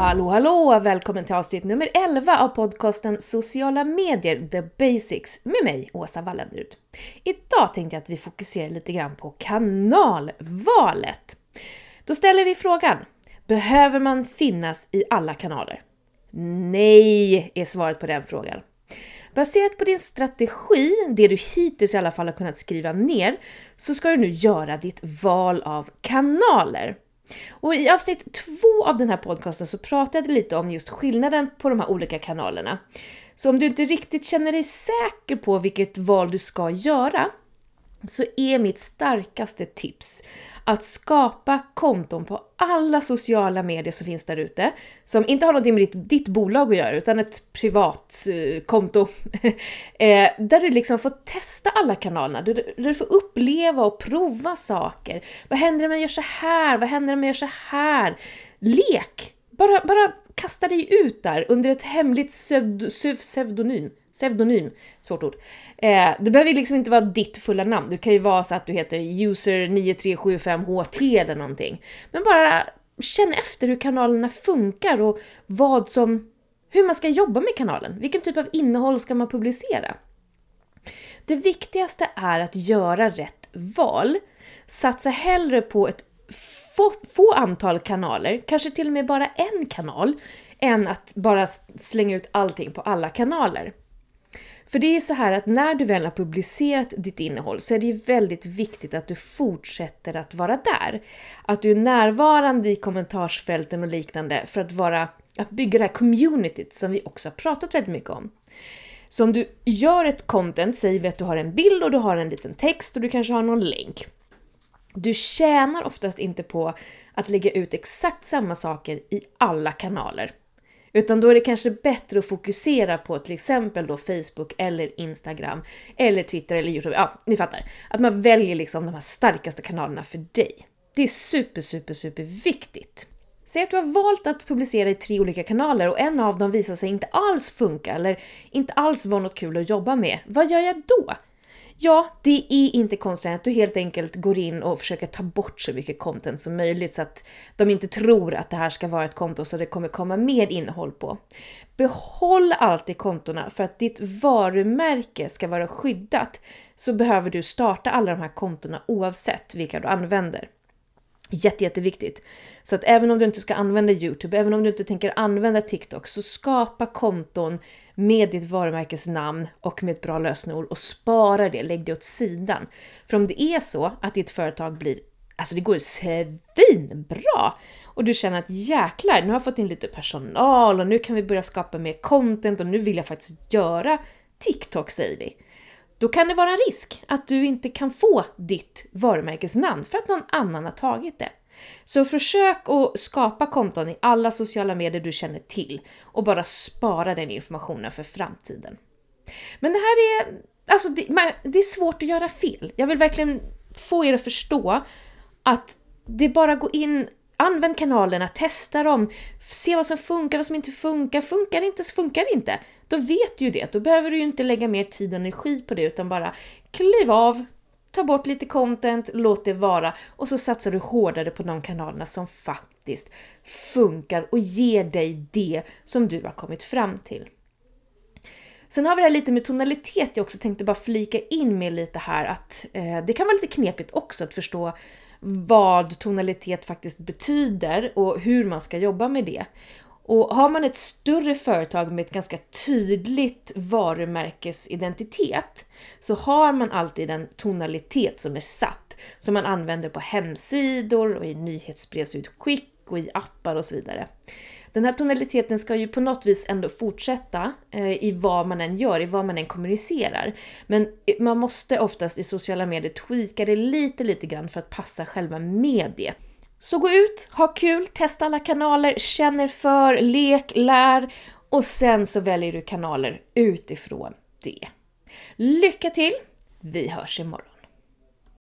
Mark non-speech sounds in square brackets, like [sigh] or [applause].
Hallå hallå! Välkommen till avsnitt nummer 11 av podcasten Sociala medier, the basics med mig, Åsa Wallenrud. Idag tänkte jag att vi fokuserar lite grann på kanalvalet. Då ställer vi frågan, behöver man finnas i alla kanaler? Nej, är svaret på den frågan. Baserat på din strategi, det du hittills i alla fall har kunnat skriva ner, så ska du nu göra ditt val av kanaler. Och i avsnitt två av den här podcasten så pratade jag lite om just skillnaden på de här olika kanalerna. Så om du inte riktigt känner dig säker på vilket val du ska göra, så är mitt starkaste tips att skapa konton på alla sociala medier som finns där ute, som inte har någonting med ditt, ditt bolag att göra, utan ett privat eh, konto. [laughs] eh, där du liksom får testa alla kanalerna, där, där du får uppleva och prova saker. Vad händer om jag gör så här? Vad händer om jag gör så här? Lek! Bara, bara kasta dig ut där under ett hemligt pseudonym pseudonym, svårt ord. Eh, det behöver ju liksom inte vara ditt fulla namn, det kan ju vara så att du heter user9375ht eller någonting. Men bara känn efter hur kanalerna funkar och vad som, hur man ska jobba med kanalen. Vilken typ av innehåll ska man publicera? Det viktigaste är att göra rätt val. Satsa hellre på ett få, få antal kanaler, kanske till och med bara en kanal, än att bara slänga ut allting på alla kanaler. För det är så här att när du väl har publicerat ditt innehåll så är det ju väldigt viktigt att du fortsätter att vara där. Att du är närvarande i kommentarsfälten och liknande för att, vara, att bygga det här communityt som vi också har pratat väldigt mycket om. Så om du gör ett content, säger vi att du har en bild och du har en liten text och du kanske har någon länk. Du tjänar oftast inte på att lägga ut exakt samma saker i alla kanaler. Utan då är det kanske bättre att fokusera på till exempel då Facebook eller Instagram eller Twitter eller Youtube. Ja, ni fattar. Att man väljer liksom de här starkaste kanalerna för dig. Det är super, super, super viktigt. Säg att du har valt att publicera i tre olika kanaler och en av dem visar sig inte alls funka eller inte alls vara något kul att jobba med. Vad gör jag då? Ja, det är inte konstigt att du helt enkelt går in och försöker ta bort så mycket content som möjligt så att de inte tror att det här ska vara ett konto så det kommer komma mer innehåll på. Behåll alltid kontona för att ditt varumärke ska vara skyddat så behöver du starta alla de här kontona oavsett vilka du använder. Jätte, jätteviktigt. Så att även om du inte ska använda Youtube, även om du inte tänker använda TikTok, så skapa konton med ditt varumärkesnamn och med ett bra lösenord och spara det, lägg det åt sidan. För om det är så att ditt företag blir, alltså det går ju svinbra! Och du känner att jäklar, nu har jag fått in lite personal och nu kan vi börja skapa mer content och nu vill jag faktiskt göra TikTok säger vi då kan det vara en risk att du inte kan få ditt varumärkesnamn för att någon annan har tagit det. Så försök att skapa konton i alla sociala medier du känner till och bara spara den informationen för framtiden. Men det här är, alltså det, det är svårt att göra fel. Jag vill verkligen få er att förstå att det är bara att gå in Använd kanalerna, testa dem, se vad som funkar, vad som inte funkar. Funkar det inte så funkar det inte. Då vet du ju det. Då behöver du ju inte lägga mer tid och energi på det utan bara kliv av, ta bort lite content, låt det vara och så satsar du hårdare på de kanalerna som faktiskt funkar och ger dig det som du har kommit fram till. Sen har vi det här lite med tonalitet jag också tänkte bara flika in med lite här att eh, det kan vara lite knepigt också att förstå vad tonalitet faktiskt betyder och hur man ska jobba med det. Och har man ett större företag med ett ganska tydligt varumärkesidentitet så har man alltid en tonalitet som är satt som man använder på hemsidor och i nyhetsbrevsutskick och i appar och så vidare. Den här tonaliteten ska ju på något vis ändå fortsätta eh, i vad man än gör, i vad man än kommunicerar. Men eh, man måste oftast i sociala medier tweaka det lite, lite grann för att passa själva mediet. Så gå ut, ha kul, testa alla kanaler, känner för, lek, lär och sen så väljer du kanaler utifrån det. Lycka till! Vi hörs imorgon.